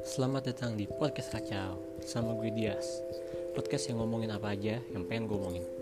Selamat datang di Podcast Kacau Sama gue Dias. Podcast yang ngomongin apa aja yang pengen gue ngomongin